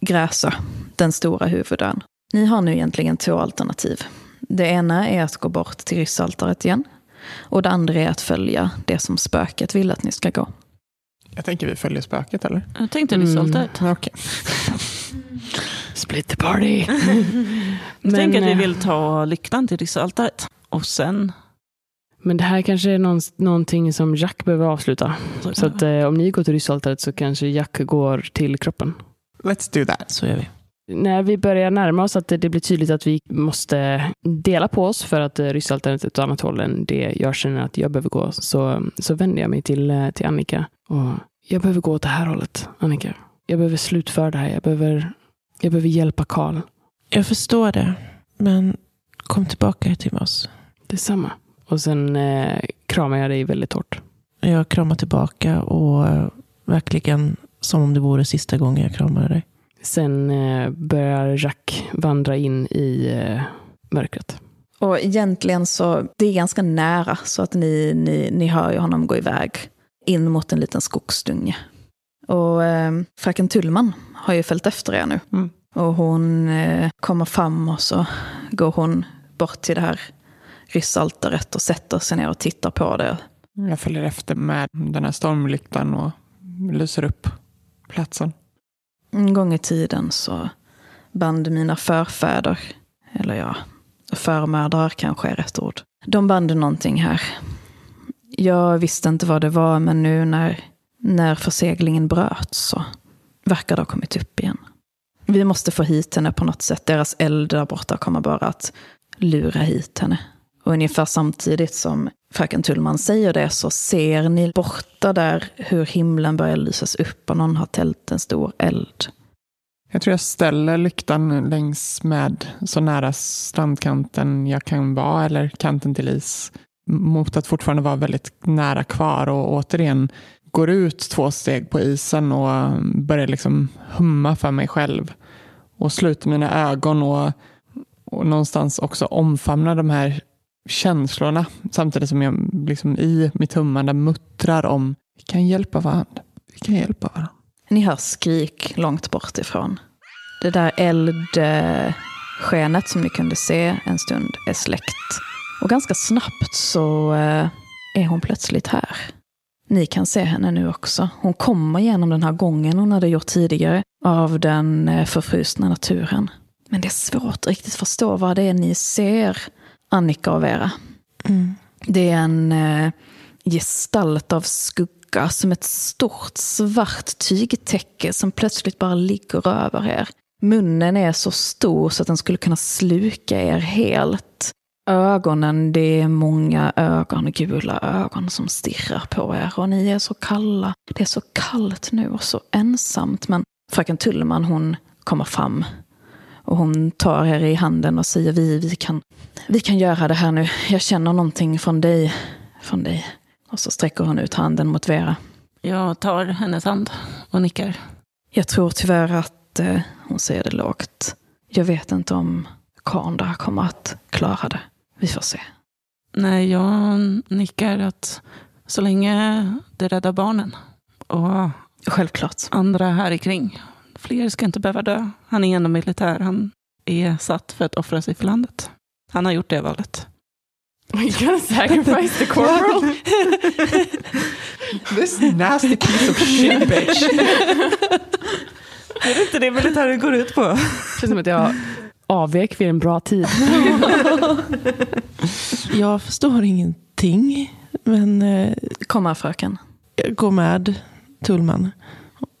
Gräsö, den stora huvudön. Ni har nu egentligen två alternativ. Det ena är att gå bort till ryssaltaret igen. Och det andra är att följa det som spöket vill att ni ska gå. Jag tänker vi följer spöket eller? Jag tänkte Mm. Rissaltaret. Okej. Split the party! Jag tänker att vi eh, vill ta lyktan till Rissaltaret. Och sen... Men det här kanske är någon, någonting som Jack behöver avsluta. Så att eh, om ni går till ryssaltaret så kanske Jack går till kroppen. Let's do that. Så gör vi. När vi börjar närma oss att det blir tydligt att vi måste dela på oss för att eh, ryssaltaret är ett annat håll än det jag känner att jag behöver gå, så, så vänder jag mig till, eh, till Annika. Och jag behöver gå åt det här hållet, Annika. Jag behöver slutföra det här. Jag behöver, jag behöver hjälpa Karl. Jag förstår det. Men kom tillbaka till oss. Detsamma. Och sen eh, kramar jag dig väldigt hårt. Jag kramar tillbaka och eh, verkligen som om det vore sista gången jag kramade dig. Sen eh, börjar Jack vandra in i eh, mörkret. Och egentligen så, det är ganska nära så att ni, ni, ni hör ju honom gå iväg in mot en liten skogsdunge. Och eh, fröken Tullman har ju följt efter er nu. Mm. Och hon eh, kommer fram och så går hon bort till det här ryssaltaret och sätter sig ner och tittar på det. Jag följer efter med den här stormlyktan och lyser upp platsen. En gång i tiden så band mina förfäder Eller ja, förmödrar kanske är rätt ord. De band någonting här. Jag visste inte vad det var, men nu när, när förseglingen bröts så verkar det ha kommit upp igen. Vi måste få hit henne på något sätt. Deras eld där borta kommer bara att lura hit henne. Och ungefär samtidigt som fröken Tullman säger det så ser ni borta där hur himlen börjar lysas upp och någon har tält en stor eld. Jag tror jag ställer lyktan längs med så nära strandkanten jag kan vara, eller kanten till is, mot att fortfarande vara väldigt nära kvar och återigen går ut två steg på isen och börjar liksom humma för mig själv. Och sluter mina ögon och, och någonstans också omfamnar de här känslorna samtidigt som jag liksom i mitt hummande muttrar om vi kan hjälpa varandra. Vi kan hjälpa varandra. Ni hör skrik långt bort ifrån. Det där eldskenet som ni kunde se en stund är släckt. Och ganska snabbt så eh, är hon plötsligt här. Ni kan se henne nu också. Hon kommer genom den här gången hon hade gjort tidigare av den eh, förfrusna naturen. Men det är svårt att riktigt förstå vad det är ni ser, Annika och Vera. Mm. Det är en eh, gestalt av skugga som ett stort svart tygtäcke som plötsligt bara ligger över er. Munnen är så stor så att den skulle kunna sluka er helt. Ögonen, det är många ögon, gula ögon som stirrar på er och ni är så kalla. Det är så kallt nu och så ensamt. Men fröken Tullman hon kommer fram och hon tar er i handen och säger vi, vi, kan, vi kan göra det här nu. Jag känner någonting från dig. Från dig. Och så sträcker hon ut handen mot Vera. Jag tar hennes hand och nickar. Jag tror tyvärr att eh, hon säger det lågt. Jag vet inte om karln där kommer att klara det. Vi får se. Nej, jag nickar att så länge det räddar barnen och Självklart. andra här i kring. Fler ska inte behöva dö. Han är ändå militär. Han är satt för att offra sig för landet. Han har gjort det valet. You're gonna sacrifice the corporal? This nasty piece of shit bitch. Är det inte det militären går ut på? Det känns som att jag avvek vid en bra tid. Jag förstår ingenting. Men eh, Kom här fröken. jag går med Tullman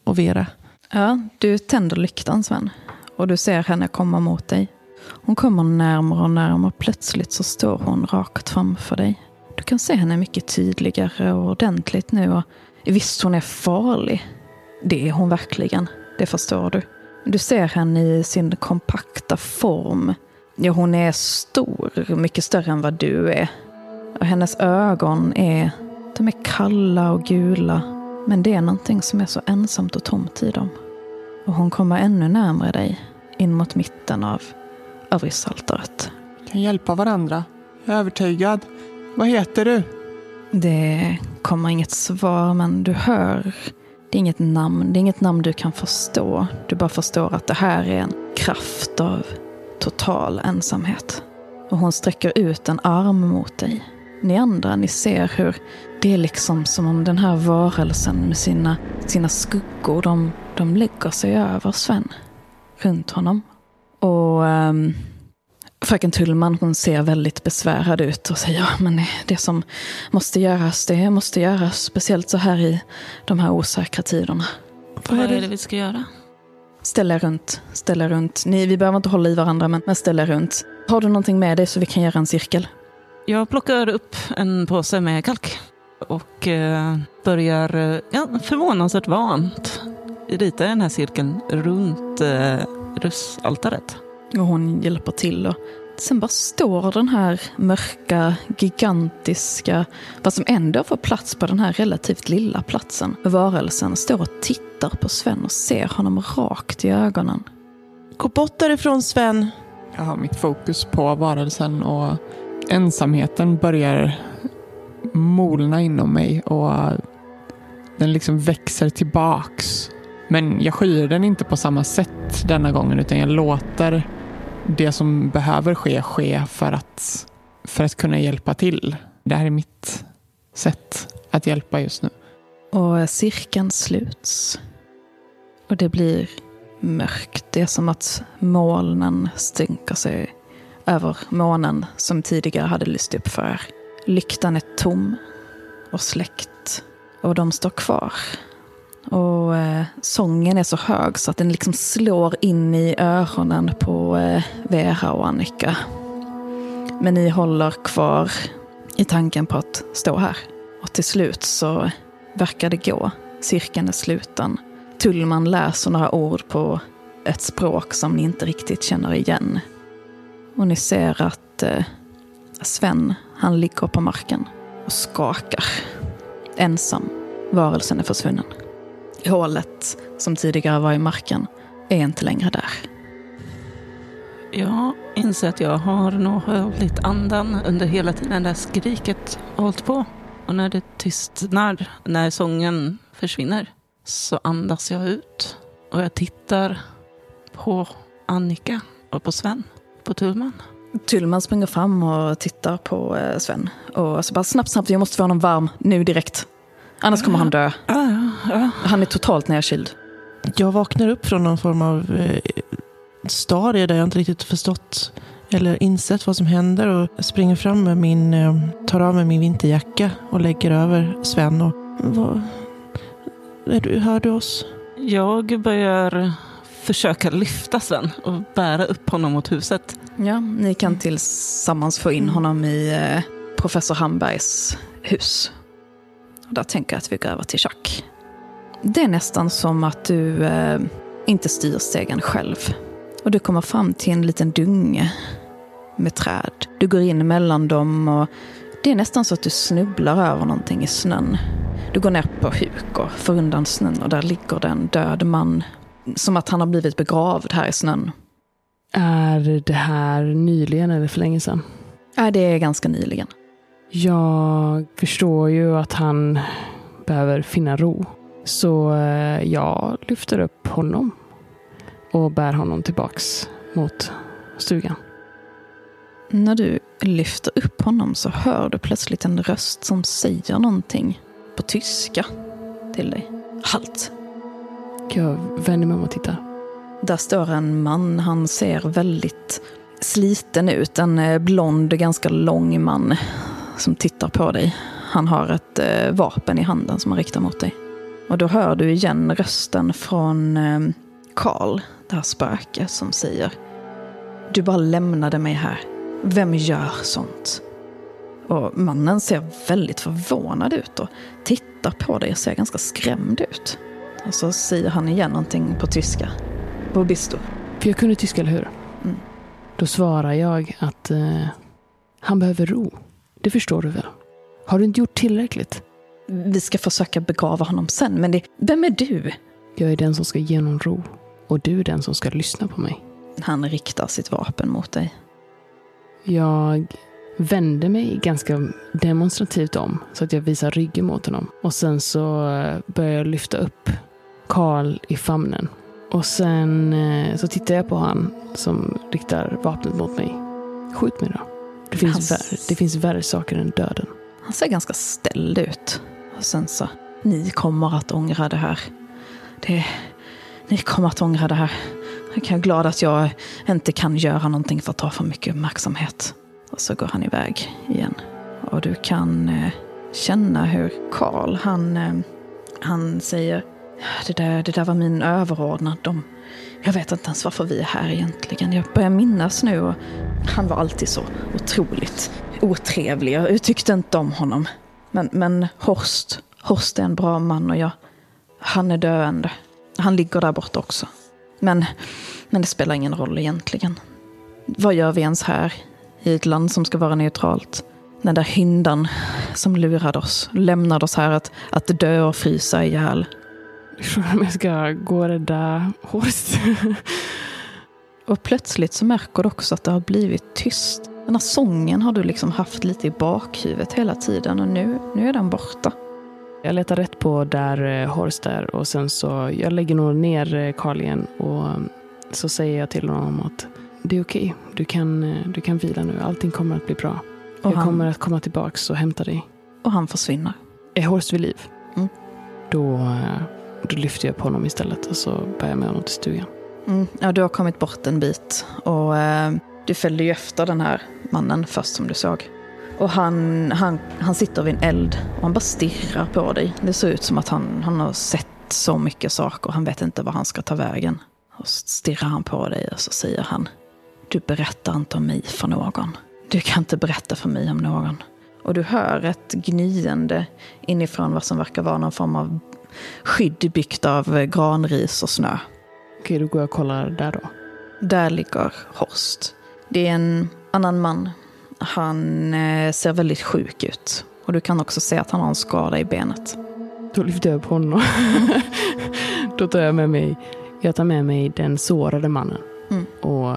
och Vera. Ja, du tänder lyktan Sven. Och du ser henne komma mot dig. Hon kommer närmare och närmare. Plötsligt så står hon rakt framför dig. Du kan se henne mycket tydligare och ordentligt nu. Och visst, hon är farlig. Det är hon verkligen. Det förstår du. Du ser henne i sin kompakta form. Ja, hon är stor, mycket större än vad du är. Och hennes ögon är, de är kalla och gula. Men det är någonting som är så ensamt och tomt i dem. Och hon kommer ännu närmare dig, in mot mitten av. Vi kan hjälpa varandra. Jag är övertygad. Vad heter du? Det kommer inget svar, men du hör. Det är inget namn, det är inget namn du kan förstå. Du bara förstår att det här är en kraft av total ensamhet. Och hon sträcker ut en arm mot dig. Ni andra, ni ser hur det är liksom som om den här varelsen med sina, sina skuggor, de, de lägger sig över Sven. Runt honom. Och um, fröken Tullman hon ser väldigt besvärad ut och säger ja, men det som måste göras, det måste göras. Speciellt så här i de här osäkra tiderna. Vad är det vi ska göra? Ställ er runt, ställ er runt. Ni, vi behöver inte hålla i varandra, men, men ställ er runt. Har du någonting med dig så vi kan göra en cirkel? Jag plockar upp en påse med kalk och eh, börjar eh, ja, förvånansvärt vant rita den här cirkeln runt eh, russaltaret. Och hon hjälper till. Och sen bara står den här mörka, gigantiska, vad som ändå får plats på den här relativt lilla platsen. Varelsen står och tittar på Sven och ser honom rakt i ögonen. Gå bort därifrån Sven. Jag har mitt fokus på varelsen och ensamheten börjar molna inom mig och eh, den liksom växer tillbaks. Men jag skyr den inte på samma sätt denna gången utan jag låter det som behöver ske ske för att, för att kunna hjälpa till. Det här är mitt sätt att hjälpa just nu. Och eh, cirkeln sluts. Och det blir mörkt. Det är som att molnen stänker sig över månen som tidigare hade lyst upp för er. Lyktan är tom och släckt och de står kvar. Och eh, sången är så hög så att den liksom slår in i öronen på eh, Vera och Annika. Men ni håller kvar i tanken på att stå här. Och till slut så verkar det gå. Cirkeln är sluten. Tullman läser några ord på ett språk som ni inte riktigt känner igen. Och ni ser att eh, Sven, han ligger på marken och skakar. Ensam. Varelsen är försvunnen. Hålet som tidigare var i marken är inte längre där. Jag inser att jag har nog hållit andan under hela tiden det skriket har hållit på. Och när det tystnar, när sången försvinner, så andas jag ut. Och jag tittar på Annika och på Sven, på Tullman. Tullman springer fram och tittar på eh, Sven. Och så bara snabbt, snabbt, jag måste få honom varm nu direkt. Annars kommer han dö. Ja, ja, ja. Han är totalt nedkyld. Jag vaknar upp från någon form av eh, stadie där jag inte riktigt förstått eller insett vad som händer och springer fram med min, eh, tar av mig min vinterjacka och lägger över Sven. Och, vad, är du, hör du oss? Jag börjar försöka lyfta Sven och bära upp honom mot huset. Ja, ni kan tillsammans få in honom i eh, professor Hambergs hus. Och där tänker jag att vi går över till Jack. Det är nästan som att du eh, inte styr stegen själv. Och du kommer fram till en liten dunge med träd. Du går in mellan dem och det är nästan så att du snubblar över någonting i snön. Du går ner på huk och får undan snön och där ligger det en död man. Som att han har blivit begravd här i snön. Är det här nyligen eller för länge sedan? Ja, det är ganska nyligen. Jag förstår ju att han behöver finna ro. Så eh, jag lyfter upp honom och bär honom tillbaks mot stugan. När du lyfter upp honom så hör du plötsligt en röst som säger någonting på tyska till dig. Halt! Jag vänder mig om och tittar. Där står en man. Han ser väldigt sliten ut. En eh, blond, ganska lång man som tittar på dig. Han har ett eh, vapen i handen som han riktar mot dig. Och då hör du igen rösten från eh, Karl, det här spöket som säger Du bara lämnade mig här. Vem gör sånt? Och mannen ser väldigt förvånad ut och tittar på dig och ser ganska skrämd ut. Och så säger han igen någonting på tyska. Vad bist du? För jag kunde tyska, eller hur? Mm. Då svarar jag att eh, han behöver ro. Det förstår du väl? Har du inte gjort tillräckligt? Vi ska försöka begrava honom sen, men det, vem är du? Jag är den som ska ge honom ro. Och du är den som ska lyssna på mig. Han riktar sitt vapen mot dig. Jag vänder mig ganska demonstrativt om så att jag visar ryggen mot honom. Och sen så eh, börjar jag lyfta upp Karl i famnen. Och sen eh, så tittar jag på han som riktar vapnet mot mig. Skjut mig då. Det finns, Han- värre, det finns värre saker än döden. Han ser ganska ställd ut. Och sen så, ni kommer att ångra det här. Det, ni kommer att ångra det här. Jag är glad att jag inte kan göra någonting för att ta för mycket uppmärksamhet. Och så går han iväg igen. Och du kan eh, känna hur Karl, han, eh, han säger det där, det där var min överordnad. De, jag vet inte ens varför vi är här egentligen. Jag börjar minnas nu. Och han var alltid så otroligt otrevlig. Jag tyckte inte om honom. Men, men Horst, Horst är en bra man och jag, han är döende. Han ligger där borta också. Men, men det spelar ingen roll egentligen. Vad gör vi ens här? I ett land som ska vara neutralt. Den där hyndan som lurade oss, lämnade oss här att, att dö och frysa ihjäl. Frågan om jag ska gå och rädda Horst. Och plötsligt så märker du också att det har blivit tyst. Den här sången har du liksom haft lite i bakhuvudet hela tiden och nu, nu är den borta. Jag letar rätt på där eh, Horst är och sen så jag lägger nog ner eh, Karl igen och eh, så säger jag till honom att det är okej. Du, kan, eh, du kan vila nu. Allting kommer att bli bra. Och jag han, kommer att komma tillbaks och hämta dig. och han försvinner. Är Horst vid liv? Mm. Då, och då lyfter jag på honom istället och så bär jag med honom till stugan. Mm, ja, du har kommit bort en bit och eh, Du följde ju efter den här mannen först som du såg. Och han, han, han sitter vid en eld och han bara stirrar på dig. Det ser ut som att han, han har sett så mycket saker. Han vet inte var han ska ta vägen. Och så stirrar han på dig och så säger han. Du berättar inte om mig för någon. Du kan inte berätta för mig om någon. Och du hör ett gnyende inifrån vad som verkar vara någon form av skydd byggt av granris och snö. Okej, då går jag och kollar där då. Där ligger Horst. Det är en annan man. Han eh, ser väldigt sjuk ut. Och du kan också se att han har en skada i benet. Då lyfter jag upp honom. då tar jag med mig, jag tar med mig den sårade mannen. Mm. Och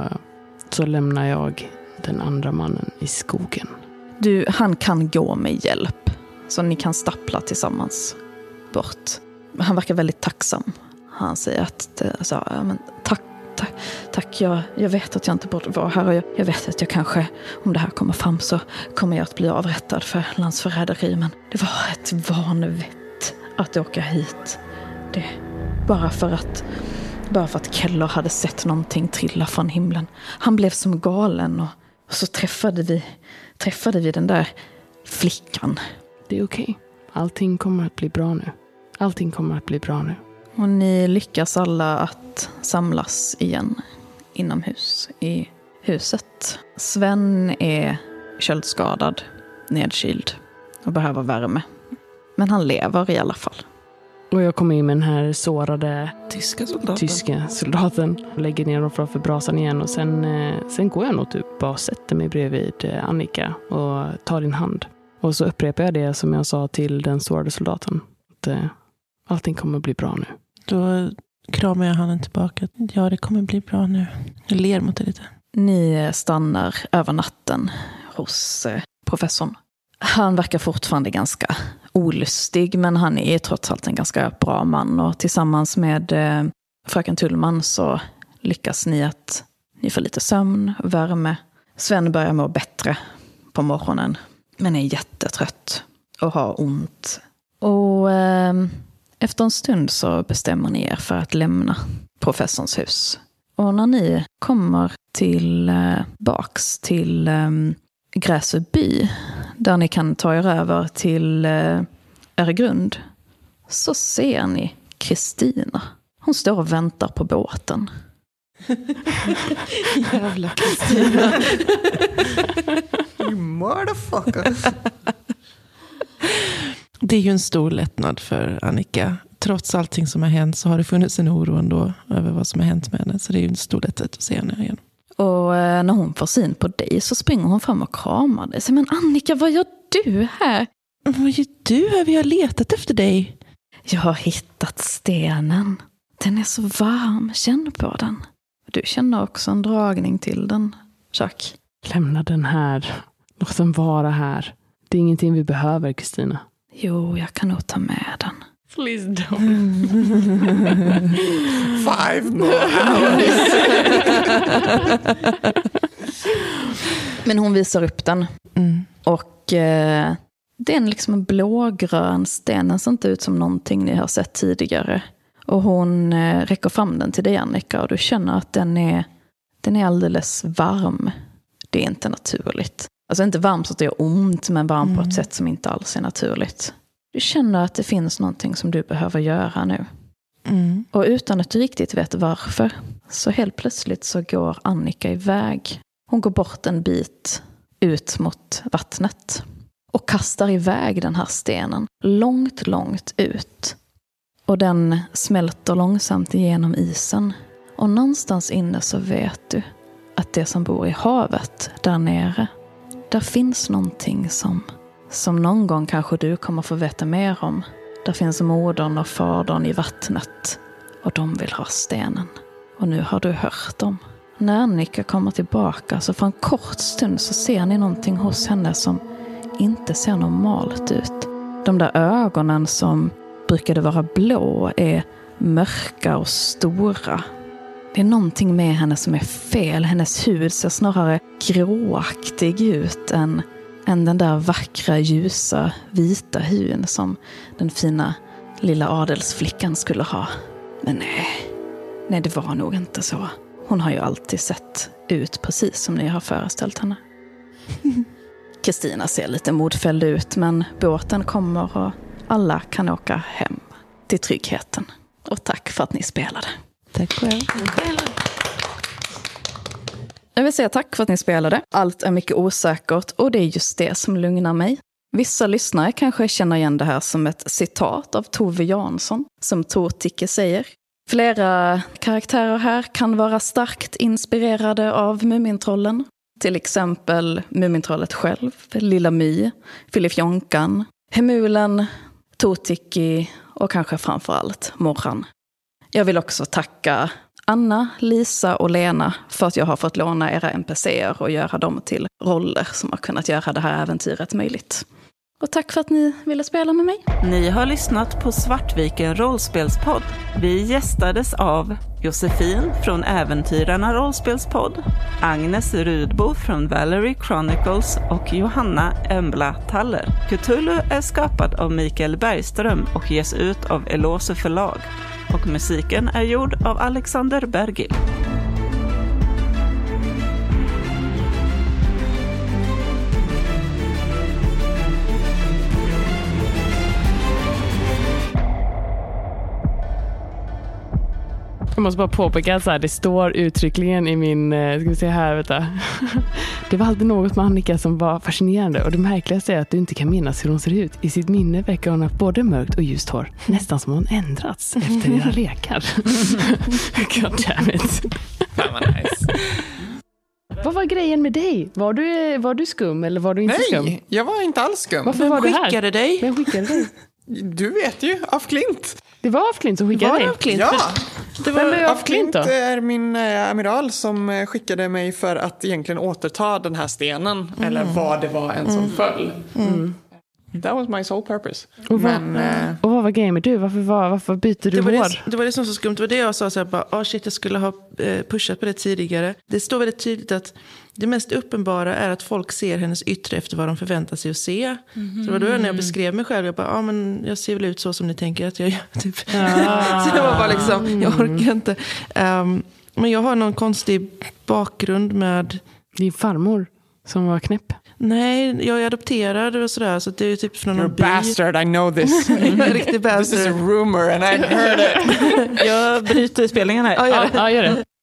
så lämnar jag den andra mannen i skogen. Du, han kan gå med hjälp. Så ni kan stappla tillsammans bort. Han verkar väldigt tacksam. Han säger att alltså, ja, men, tack, tack, tack jag, jag vet att jag inte borde vara här och jag, jag vet att jag kanske, om det här kommer fram så kommer jag att bli avrättad för landsförräderi. Men det var ett vanvett att åka hit. Det, bara för att bara för att Keller hade sett någonting trilla från himlen. Han blev som galen och, och så träffade vi, träffade vi den där flickan. Det är okej. Allting kommer att bli bra nu. Allting kommer att bli bra nu. Och ni lyckas alla att samlas igen inomhus i huset. Sven är köldskadad, nedkyld och behöver värme. Men han lever i alla fall. Och jag kommer in med den här sårade Tyska soldater. tyska soldaten. Lägger ner dem framför brasan igen och sen, eh, sen går jag nog typ bara och sätter mig bredvid eh, Annika och tar din hand. Och så upprepar jag det som jag sa till den sårade soldaten. Att eh, allting kommer bli bra nu. Då kramar jag handen tillbaka. Ja, det kommer bli bra nu. Jag ler mot det lite. Ni stannar över natten hos eh, professorn. Han verkar fortfarande ganska olustig, men han är trots allt en ganska bra man. Och tillsammans med eh, fröken Tullman så lyckas ni att ni får lite sömn, värme. Sven börjar må bättre på morgonen, men är jättetrött och har ont. Och eh, efter en stund så bestämmer ni er för att lämna professorns hus. Och när ni kommer till eh, baks till eh, Gräsö by, där ni kan ta er över till eh, Öregrund, så ser ni Kristina. Hon står och väntar på båten. Jävla Kristina. You motherfucker. Det är ju en stor lättnad för Annika. Trots allting som har hänt så har det funnits en oro ändå över vad som har hänt med henne. Så det är ju en stor lättnad att se henne igen. Och eh, när hon får syn på dig så springer hon fram och kramar dig. Men Annika, vad gör du här? Vad gör du här? Vi har letat efter dig. Jag har hittat stenen. Den är så varm, känn på den. Du känner också en dragning till den, Chuck. Lämna den här. Låt den vara här. Det är ingenting vi behöver, Kristina. Jo, jag kan nog ta med den. Please don't. Five more hours. Men hon visar upp den. Mm. Och eh, det är en liksom en blågrön sten. Den ser inte ut som någonting ni har sett tidigare. Och hon eh, räcker fram den till dig Annika och du känner att den är, den är alldeles varm. Det är inte naturligt. Alltså inte varm så att det gör ont, men varm på ett sätt som inte alls är naturligt. Du känner att det finns någonting som du behöver göra nu. Mm. Och utan att du riktigt vet varför, så helt plötsligt så går Annika iväg. Hon går bort en bit ut mot vattnet. Och kastar iväg den här stenen långt, långt ut. Och den smälter långsamt igenom isen. Och någonstans inne så vet du att det som bor i havet där nere, där finns någonting som, som någon gång kanske du kommer få veta mer om. Där finns modern och fadern i vattnet och de vill ha stenen. Och nu har du hört dem. När Annika kommer tillbaka så för en kort stund så ser ni någonting hos henne som inte ser normalt ut. De där ögonen som brukade vara blå är mörka och stora. Det är någonting med henne som är fel. Hennes hud ser snarare gråaktig ut än, än den där vackra, ljusa, vita hyn som den fina lilla adelsflickan skulle ha. Men nej, nej det var nog inte så. Hon har ju alltid sett ut precis som ni har föreställt henne. Kristina ser lite modfälld ut men båten kommer och alla kan åka hem till tryggheten. Och tack för att ni spelade. Tack själv. Jag vill säga tack för att ni spelade. Allt är mycket osäkert och det är just det som lugnar mig. Vissa lyssnare kanske känner igen det här som ett citat av Tove Jansson, som Tor Ticke säger. Flera karaktärer här kan vara starkt inspirerade av Mumintrollen. Till exempel Mumintrollet själv, Lilla My, Filifjonkan, Hemulen, Totiki och kanske framför allt Morran. Jag vill också tacka Anna, Lisa och Lena för att jag har fått låna era NPCer och göra dem till roller som har kunnat göra det här äventyret möjligt. Och tack för att ni ville spela med mig. Ni har lyssnat på Svartviken rollspelspodd. Vi gästades av Josefin från Äventyrarna rollspelspodd, Agnes Rudbo från Valerie Chronicles och Johanna Embla Taller. Cthulhu är skapad av Mikael Bergström och ges ut av Elose förlag. Och musiken är gjord av Alexander Bergil. Jag måste bara påpeka att så här, det står uttryckligen i min, eh, ska vi se här, vänta. Det var alltid något med Annika som var fascinerande och det märkligaste är att du inte kan minnas hur hon ser ut. I sitt minne verkar hon ha både mörkt och ljust hår. Nästan som hon ändrats efter era lekar. God damn it. Vad var grejen med dig? Var du, var du skum eller var du inte skum? Nej, jag var inte alls skum. Varför var du här? skickade dig? Vem skickade dig? Du vet ju, af Klint. Det var af Klint som skickade Var dig. det av Klint? Ja, Det Vem var, är af af Klint Klint då? är min eh, amiral som eh, skickade mig för att egentligen återta den här stenen. Eller vad det var en som föll. That was my sole purpose. Och vad- Men eh, Och vad var grejen med du? Varför, var, varför byter du det, var hår? det, det var det som var så skumt. Det var det jag sa, så här, bara, oh shit, jag skulle ha eh, pushat på det tidigare. Det står väldigt tydligt att det mest uppenbara är att folk ser hennes yttre efter vad de förväntar sig att se. Så det var då när jag beskrev mig själv, jag bara, ah, men jag ser väl ut så som ni tänker att jag gör. Typ. så det var bara liksom, jag orkar inte. Ehm, men jag har någon konstig bakgrund med Din farmor som var knäpp. Nej, jag är adopterad och sådär. Så det är typ från you're a by. bastard, I know this. This is a rumor and I heard it. Jag bryter spelningen här. Ja, gör det. Ja, gör det.